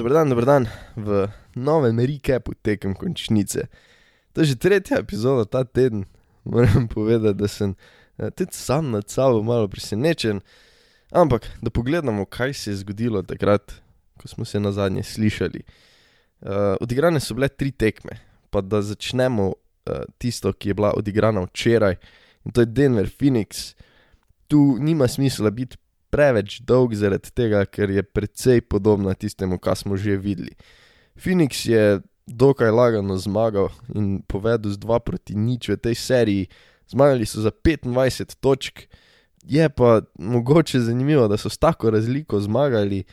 Dobro dan, dobro dan v novem recapu tekem končnice. To je že tretja epizoda ta teden. Moram povedati, da sem eh, tudi sam nad sabo malo presenečen. Ampak da pogledamo, kaj se je zgodilo takrat, ko smo se na zadnje slišali. Uh, odigrane so bile tri tekme, pa da začnemo uh, tisto, ki je bila odigrana včeraj, in to je Denver Phoenix. Tu nima smisla biti preveč dolg zaradi tega, ker je precej podobna tistemu, kar smo že videli. Phoenix je dokaj lagano zmagal in povedal z 2 proti nič v tej seriji, zmagali so za 25 točk. Je pa mogoče zanimivo, da so s tako razliko zmagali,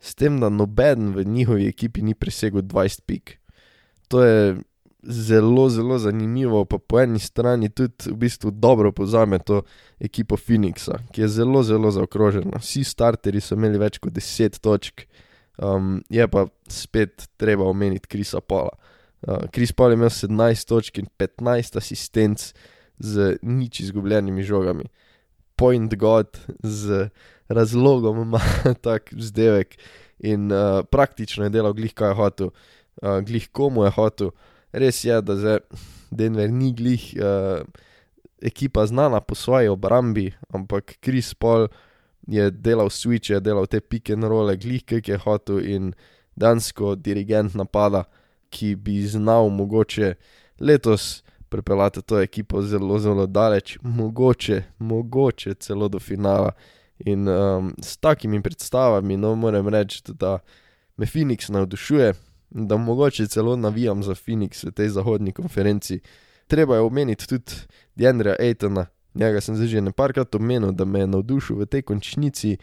s tem, da noben v njihovi ekipi ni presegel 20 pik. To je zelo, zelo zanimivo, pa po eni strani tudi v bistvu dobro pozame to ekipo Phoenixa, ki je zelo, zelo zaokrožena. Vsi starteri so imeli več kot 10 točk, um, je pa spet treba omeniti Krisa Pala. Uh, Kris Pal je imel 17 točk in 15 asistenc z nič izgubljenimi žogami. Point God z razlogom ima tak vzdevek in uh, praktično je delal glih, kaj je hotel, uh, glih komu je hotel. Res je, da zdaj Denver ni glih uh, ekipa znana po svoji obrambi, ampak Kris Paul je delal switch, je delal te pick and roll, glih, ki je hotel in dansko dirigent napada, ki bi znal mogoče letos pripeljati to ekipo zelo, zelo daleč, mogoče, mogoče celo do finala. In um, s takimi predstavami, no, moram reči, da me Phoenix navdušuje da mogoče celo navijam za Phoenix v tej zahodni konferenci. Treba je omeniti tudi Dendra Aitona, njega sem že nekajkrat omenil, da me je navdušil v tej končnici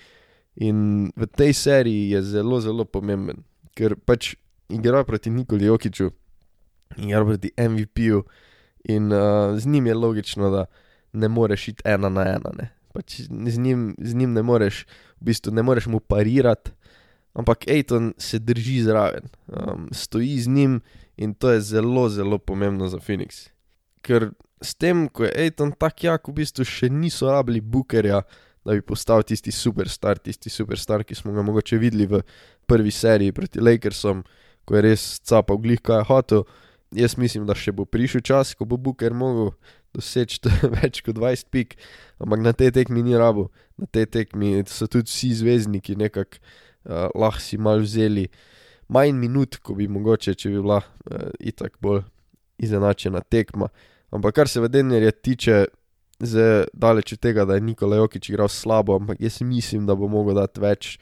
in v tej seriji je zelo, zelo pomemben, ker pač igra proti Nikoli Jokiču, igra proti MVP-ju in uh, z njim je logično, da ne moreš iti ena na ena. Ne. Pač z, njim, z njim ne moreš, v bistvu ne moreš mu parirati ampak Aiton se drži zraven, um, stoji z njim in to je zelo, zelo pomembno za Phoenix. Ker s tem, ko je Aiton tako jak, v bistvu še niso rabili Bookerja, da bi postal tisti superstar, tisti superstar, ki smo ga mogoče videli v prvi seriji proti Lakersom, ko je res capal glih, kaj je hotel. Jaz mislim, da še bo prišel čas, ko bo Booker mogel doseči več kot 20 pik, ampak na tej tekmi ni rabo, na tej tekmi so tudi vsi zvezdniki nekako uh, lahko si mal vzeli manj minut, ko bi mogoče, če bi bila uh, itak bolj izenačena tekma. Ampak kar se v Denverju tiče, zdaj daleč od tega, da je Nikola Jokič igral slabo, ampak jaz mislim, da bo mogel dati več.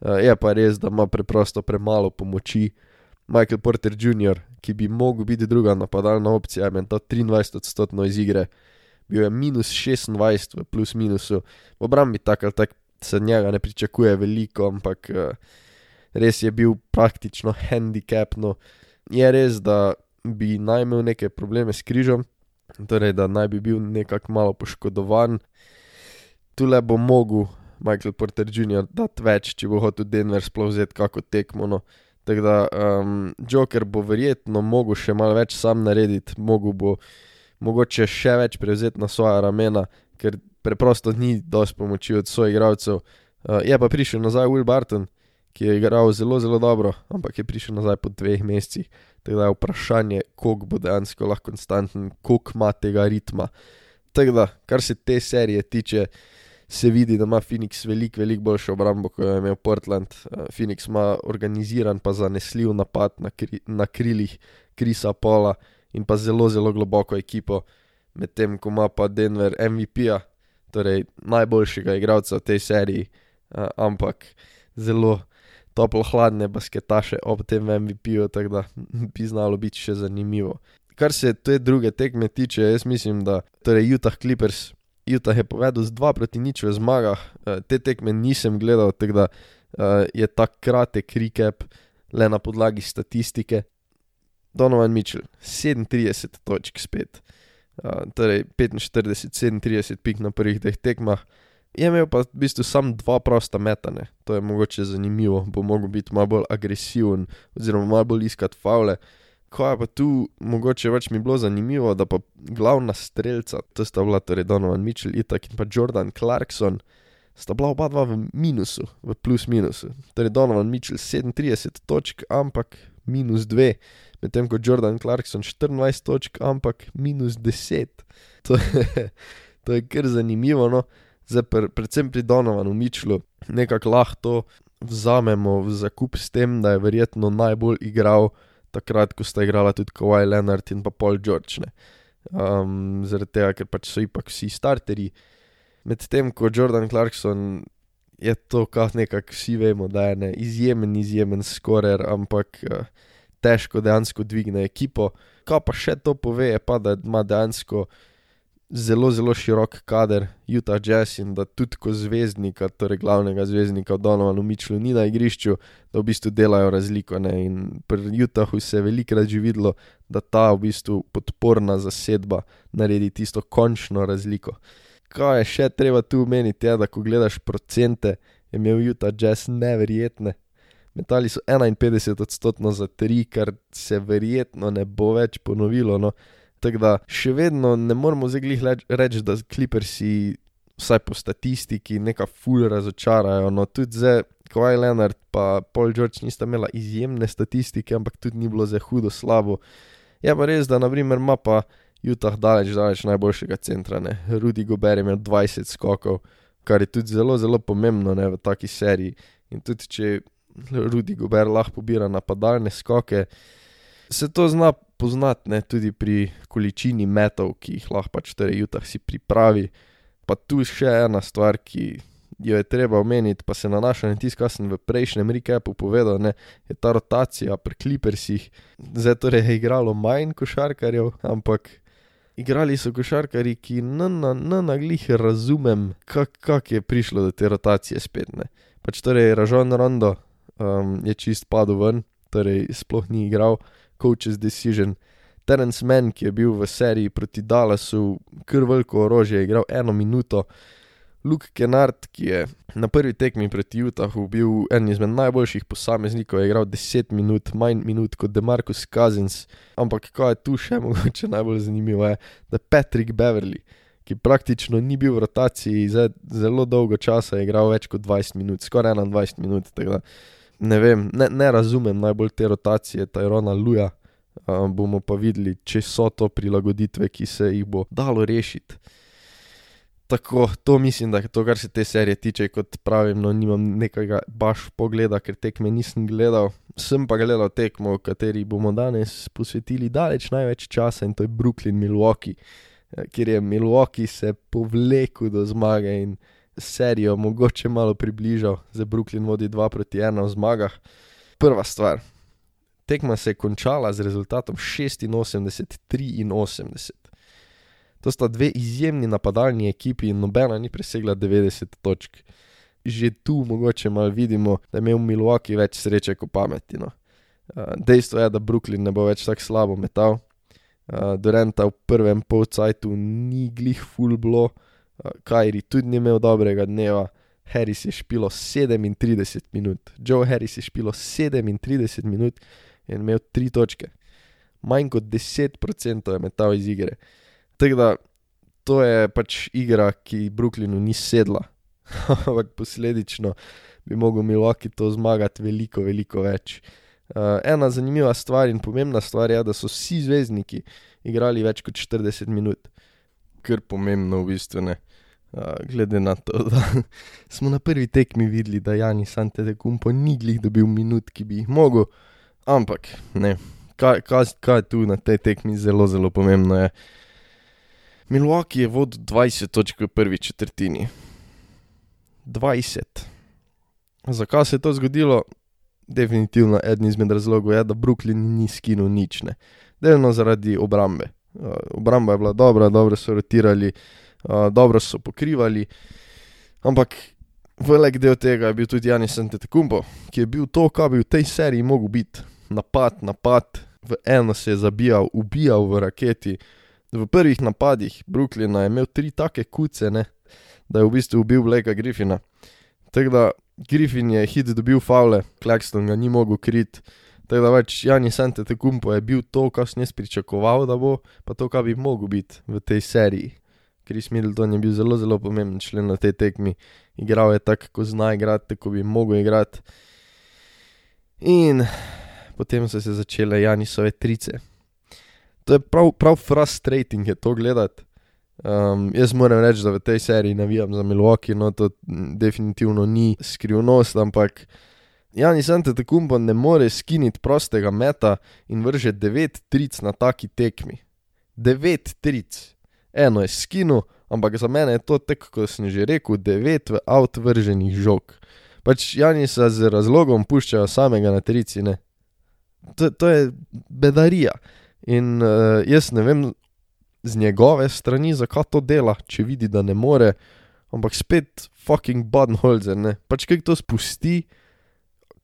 Uh, je pa res, da ima preprosto premalo pomoči. Michael Porter Jr., ki bi mogel biti druga napadalna opcija, je imel 23 odstotkov iz igre, bil je minus 26 v plus minusu, v obrambi tako ali tako se od njega ne pričakuje veliko, ampak uh, res je bil praktično handicap. No. Je res, da bi naj imel neke probleme s križom, torej da naj bi bil nekako malo poškodovan. Tu le bo mogel Michael Porter Jr. dati več, če bo hotel Denver sploh vzeti kako tekmo. No. Tako da um, Joker bo verjetno mogel še malo več sam narediti, mogel bo mogoče še več prevzeti na svoja ramena, ker preprosto ni dosti pomoči od svojih igralcev. Uh, je pa prišel nazaj Will Barton, ki je igral zelo, zelo dobro, ampak je prišel nazaj po dveh mesecih. Tako da je vprašanje, koliko bo dejansko lahko konstanten, koliko ima tega ritma. Tako da, kar se te serije tiče, se vidi, da ima Phoenix veliko, veliko boljšo obrambo, kot je imel Portland. Uh, Phoenix ima organiziran, pa zanesljiv napad na, kri, na krilih Krisa Pola in pa zelo, zelo globoko ekipo, medtem ko ima pa Denver MVP-ja, torej najboljšega igralca v tej seriji, uh, ampak zelo toplo hladne basketaše ob tem MVP-ju, tako da bi znalo biti še zanimivo. Kar se te druge tekme tiče, jaz mislim, da torej Utah Clippers, Utah je povedal z 2 proti nič v zmagah, uh, te tekme nisem gledal, tako da uh, je ta kratek recap le na podlagi statistike. Donovan Mitchell, 37 točk spet torej 45, 37 pik na prvih dveh tekmah. Je imel pa v bistvu samo dva prosta metane, to je mogoče zanimivo, bo mogel biti malo bolj agresiven, oziroma malo bolj iskati faule. Ko je pa tu mogoče več mi bilo zanimivo, da pa glavna streljca, to sta bila torej Donovan Mitchell, Itak in pa Jordan Clarkson, sta bila oba dva v minusu, v plus minusu. Torej Donovan Mitchell 37 točk, ampak minus 2, medtem ko Jordan Clarkson 24 točk, ampak minus 10. To je, to je kar zanimivo, no. Zdaj, pr, predvsem pri Donovanu Mitchellu, nekako lahko vzamemo v zakup s tem, da je verjetno najbolj igral takrat, ko sta igrala tudi Kowaj Leonard in pa Paul George. Um, zaradi tega, ker pač so ipak vsi starteri. Medtem ko Jordan Clarkson je to, kar nekako vsi vemo, da je ne izjemen, izjemen skorer, ampak uh, težko dejansko dvigne ekipo. Kaj pa še to pove, je pa, da ima dejansko zelo, zelo širok kader Utah Jazz in da tudi ko zvezdnika, torej glavnega zvezdnika Donovanu Mičlu, ni na igrišču, da v bistvu delajo razliko. Ne? In pri Utahu se je velikokrat že videlo, da ta v bistvu podporna zasedba naredi tisto končno razliko kaj je še treba tu omeniti, je, da ko gledaš procente, je imel Utah Jazz neverjetne. Metali so 51 odstotkov za tri, kar se verjetno ne bo več ponovilo. No. Tako da še vedno ne moremo zeglih reči, da Clippersi, vsaj po statistiki, neka ful razočarajo. No, tudi zdaj, Kowaj Leonard in Paul George nista imela izjemne statistike, ampak tudi ni bilo za hudo slabo. Je pa res, da naprimer ima pa. Utah daleč, daleč najboljšega centra. Ne. Rudy Gober je imel 20 skokov, kar je tudi zelo, zelo pomembno ne, v taki seriji. In tudi če Rudy Gober lahko pobira napadalne skoke, se to zna poznati ne, tudi pri količini metov, ki jih lahko pač torej Utah si pripravi. Pa tu še ena stvar, ki jo je treba omeniti, pa se nanaša na tisto, kar sem v prejšnjem recapu povedal, ne, je ta rotacija pri Clippersih. Zdaj torej je igralo manj košarkarjev, ampak igrali so košarkari, ki na, na, na naglih razumem, kako kak je prišlo do te rotacije spet. Ne. Pač torej Ražon Rondo um, je čist padel ven, torej sploh ni igral, coach's decision. Terence Mann, ki je bil v seriji proti Dallasu, krvko orožje, je igral eno minuto. Luke Kennard, ki je na prvi tekmi proti Utahu bil en izmed najboljših posameznikov, je igral 10 minut, manj minut kot Demarcus Cousins. Ampak kaj je tu še mogoče najbolj zanimivo, je, da Patrick Beverly, ki praktično ni bil v rotaciji, za zelo dolgo časa je igral več kot 20 minut, skoraj 21 minut. Ne vem, ne, ne razumem najbolj te rotacije, ta Rona Luja. Um, bomo pa videli, če so to prilagoditve, ki se jih bo dalo rešiti. Tako, to mislim, da je to, kar se te serije tiče, kot pravim, no, nimam nekega baš pogleda, ker tekme nisem gledal. Sem pa gledal tekmo, v kateri bomo danes posvetili daleč največ časa in to je Brooklyn Milwaukee, eh, kjer je Milwaukee se povlekel do zmage in serijo mogoče malo približal, za Brooklyn vodi 2 proti 1 v zmagah. Prva stvar, tekma se je končala z rezultatom 86-83. To sta dve izjemni napadalni ekipi in nobena ni presegla 90 točk. Že tu mogoče malo vidimo, da je imel Milwaukee več sreče kot pameti. No. Dejstvo je, da Brooklyn ne bo več tako slabo metal. Durenta v prvem polcajtu ni glih full blo, Kajri tudi ni imel dobrega dneva. Harris je špilo 37 minut, Joe Harris je špilo 37 minut in imel 3 točke. Manj kot 10% je metal iz igre. Tako da to je pač igra, ki Brooklynu ni sedla, ampak posledično bi mogel Milwaukee to zmagati veliko, veliko več. Uh, ena zanimiva stvar in pomembna stvar je, da so vsi zvezdniki igrali več kot 40 minut, kar pomembno v bistvu ne. Uh, glede na to, da smo na prvi tekmi videli, da Jani Sante de Kumpo ni glih dobil minut, ki bi jih mogel, ampak ne, kaj, kaj, kaj tu na tej tekmi zelo, zelo pomembno je. Milwaukee je vodil 20 točk v prvi četrtini. 20. Zakaj se je to zgodilo? Definitivno eden izmed razlogov je, da Brooklyn ni skinil nič, ne. delno zaradi obrambe. Uh, obramba je bila dobra, dobro so rotirali, uh, dobro so pokrivali, ampak velik del tega je bil tudi Janis Antetokounmpo, ki je bil to, kar bi v tej seriji mogel biti. Napad, napad, v eno se je zabijal, ubijal v raketi, v prvih napadih Brooklyna je imel tri take kuce, ne, da je v bistvu ubil Blakea Griffina. Tako da Griffin je hit dobil faule, Claxton ga ni mogel kriti. Tako da več Jani Sante Tekumpo je bil to, kar sem jaz pričakoval, da bo, pa to, kar bi mogel biti v tej seriji. Chris Middleton je bil zelo, zelo pomemben člen na tej tekmi. Igral je tako, kot zna igrati, tako bi mogel igrati. In potem so se začele Janisove trice. To je prav, prav frustrating je to gledati. Um, jaz moram reči, da v tej seriji navijam za Milwaukee, no to definitivno ni skrivnost, ampak Janis Antetokounmpo ne more skiniti prostega meta in vrže 9 tric na taki tekmi. 9 tric. Eno je skinu, ampak za mene je to tek, kot sem že rekel, 9 v avt vrženih žog. Pač Janisa z razlogom puščajo samega na trici, ne. To, to je bedarija. In uh, jaz ne vem z njegove strani, zakaj to dela, če vidi, da ne more, ampak spet fucking Budenholzer, ne. Pač kaj to spusti,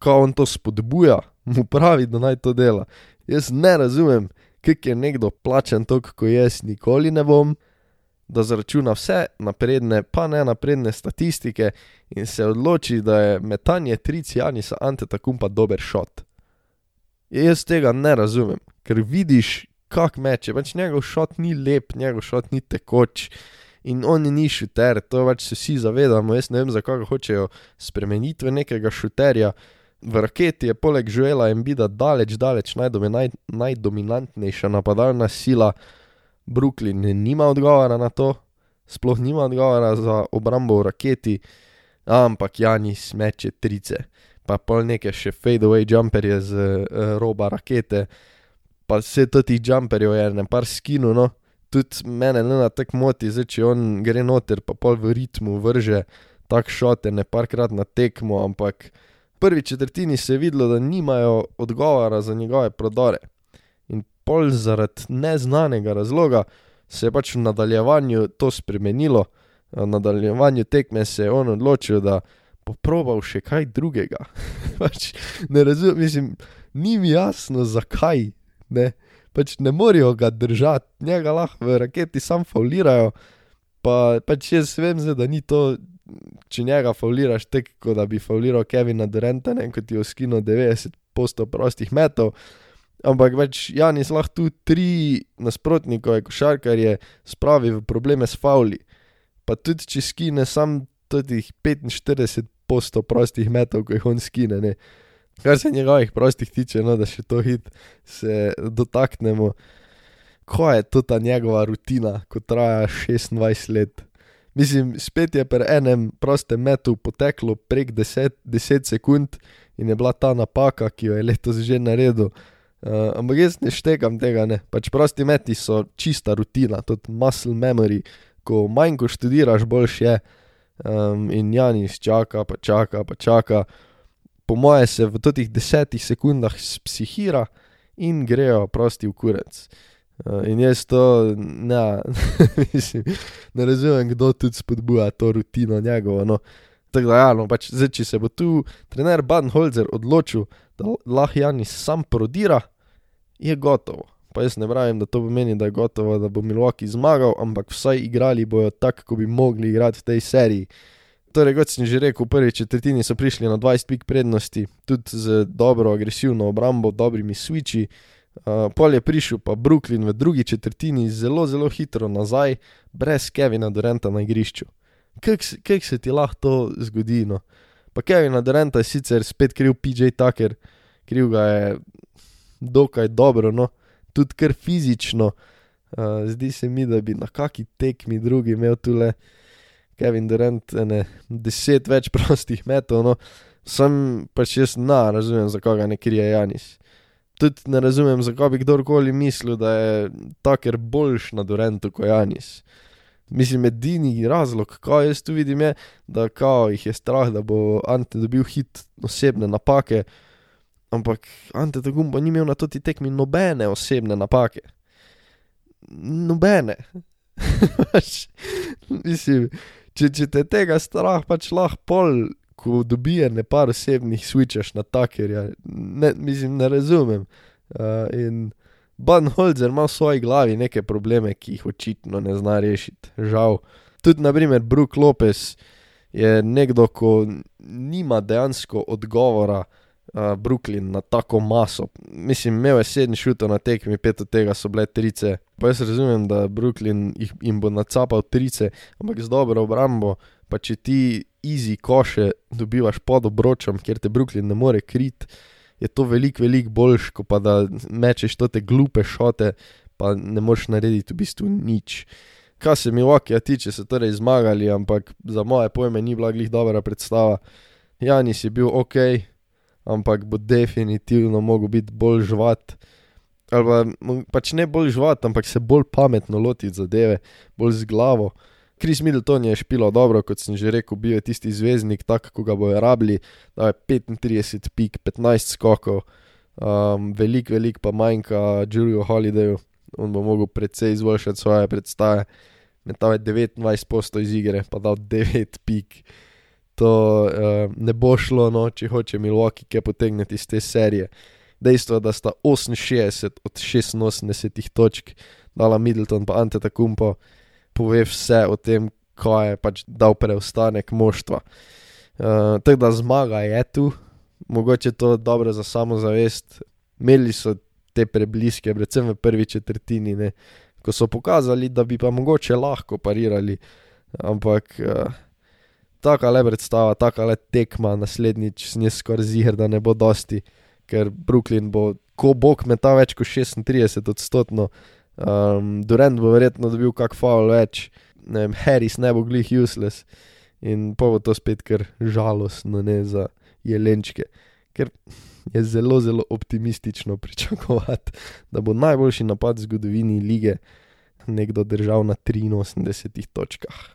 ko on to spodbuja, mu pravi, da naj to dela. Jaz ne razumem, kako je nekdo plačen toliko, ko jaz nikoli ne bom, da zračuna vse napredne, pa ne napredne statistike in se odloči, da je metanje tric Janisa Antetokounmpa dober šot. Jaz tega ne razumem, ker vidiš, kak meče, pač njegov šot ni lep, njegov šot ni tekoč. In on ni šuter, to pač se vsi zavedamo, jaz ne vem, zakaj ga hočejo spremeniti v nekega šuterja. V raketi je poleg Žuela in Bida daleč, daleč naj, najdominantnejša napadalna sila. Brooklyn nima odgovora na to, sploh nima odgovora za obrambo v raketi, ampak Janis meče trice pa pol neke še fadeaway jumperje z uh, roba rakete, pa vse to tih jumperjev je, ne par skinu, no, tudi mene ne na tak moti, zdaj če on gre noter, pa pol v ritmu vrže tak šote, ne parkrat na tekmo, ampak prvi četrtini se je videlo, da nimajo odgovora za njegove prodore. In pol zaradi neznanega razloga se je pač v nadaljevanju to spremenilo, v nadaljevanju tekme se je on odločil, da poprobal še kaj drugega. pač ne razumem, mislim, ni mi jasno, zakaj. Ne, pač ne morejo ga držati, njega lahko v raketi sam faulirajo. Pa pač jaz vem, zdaj, da ni to, če njega fauliraš, tako da bi fauliral Kevina Duranta, ne kot je skino 90 postov prostih metov. Ampak več Janis lahko tu tri nasprotnikove košarkarje spravi v probleme s fauli. Pa tudi če skine sam teh 45 posto prostih metov, ko jih on skine. Ne. Kar se njegovih prostih tiče, no, da še to hit se dotaknemo. Ko je to ta njegova rutina, ko traja 26 let? Mislim, spet je pri enem prostem metu poteklo prek 10, 10 sekund in je bila ta napaka, ki jo je letos že naredil. Uh, ampak jaz ne štekam tega, ne. Pač prosti meti so čista rutina, tudi muscle memory. Ko manj ko študiraš, boljš je. Um, in Janis čaka, pa čaka, pa čaka. Po moje se v teh desetih sekundah psihira in grejo prosti v kurec. Uh, in jaz to ne, mislim, ne razumem, kdo tudi spodbuja to rutino njegovo. No. Tako da, ja, no, pač, zdaj, če se bo tu trener Badenholzer odločil, da lahko Janis sam prodira, je gotovo. Pa jaz ne pravim, da to pomeni, da je gotovo, da bo Milwaukee zmagal, ampak vsaj igrali bojo tako, kot bi mogli igrati v tej seriji. Torej, kot sem že rekel, v prvi četrtini so prišli na 20 pik prednosti, tudi z dobro agresivno obrambo, dobrimi switchi. Uh, pol je prišel pa Brooklyn v drugi četrtini zelo, zelo hitro nazaj, brez Kevina Duranta na igrišču. Kaj se ti lahko to zgodi? No? Pa Kevina Duranta je sicer spet kriv PJ Tucker, kriv ga je dokaj dobro, no tudi kar fizično. Uh, zdi se mi, da bi na kaki tekmi drugi imel tu le Kevin Durant, ne deset več prostih metov, no, sem pač jaz na razumem, zakaj ga ne krije Janis. Tudi ne razumem, zakaj bi kdorkoli mislil, da je taker boljš na Durantu kot Janis. Mislim, edini razlog, kaj jaz tu vidim, je, da kao jih je strah, da bo Ante dobil hit osebne napake, Ampak Ante Tagumbo ni imel na toti tekmi nobene osebne napake. Nobene. Pač, mislim, če, če te tega strah pač lahko pol, ko dobije ne par osebnih switchaš na takerja, ne, mislim, ne razumem. Uh, in Banholzer ima v svoji glavi neke probleme, ki jih očitno ne zna rešiti, žal. Tudi, naprimer, Brook Lopez je nekdo, ko nima dejansko odgovora uh, Brooklyn na tako maso. Mislim, imel je sedem šutov na tekmi, pet od tega so bile trice. Pa jaz razumem, da Brooklyn jih, jim bo nacapal trice, ampak z dobro obrambo, pa če ti easy koše dobivaš pod obročem, kjer te Brooklyn ne more krit, je to veliko, veliko boljš, kot pa da mečeš te glupe šote, pa ne moreš narediti v bistvu nič. Kar se mi okja tiče, so torej zmagali, ampak za moje pojme ni bila glih dobra predstava. Janis je bil ok, ampak bo definitivno mogel biti bolj žvat. Ali pa, pač ne bolj žvat, ampak se bolj pametno lotiti zadeve, bolj z glavo. Kris Middleton je špilo dobro, kot sem že rekel, bil je tisti zvezdnik, tako kot ga bojo rabili, da je 35 pik, 15 skokov, um, veliko, veliko pa manjka Juliju Holidayu, on bo mogel precej izboljšati svoje predstave. Metal je 29 posto iz igre, pa dal 9 pik to uh, ne bo šlo, no, če hoče Milwaukee kaj potegniti iz te serije. Dejstvo je, da sta 68 od 86 točk dala Middleton pa Ante Takumpo, pove vse o tem, kaj je pač dal preostanek moštva. Uh, Tako da zmaga je tu, mogoče to dobro za samozavest. Imeli so te prebliske, predvsem v prvi četrtini, ne, ko so pokazali, da bi pa mogoče lahko parirali, ampak. Uh, taka le predstava, taka le tekma, naslednjič s njim skoraj zir, da ne bo dosti, ker Brooklyn bo, ko bog meta več kot 36 odstotno, um, Durant bo verjetno dobil kak faul več, ne vem, Harris ne bo glih useless in pa bo to spet kar žalostno, ne za jelenčke, ker je zelo, zelo optimistično pričakovati, da bo najboljši napad v zgodovini lige nekdo držal na 83 točkah.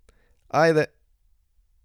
I det!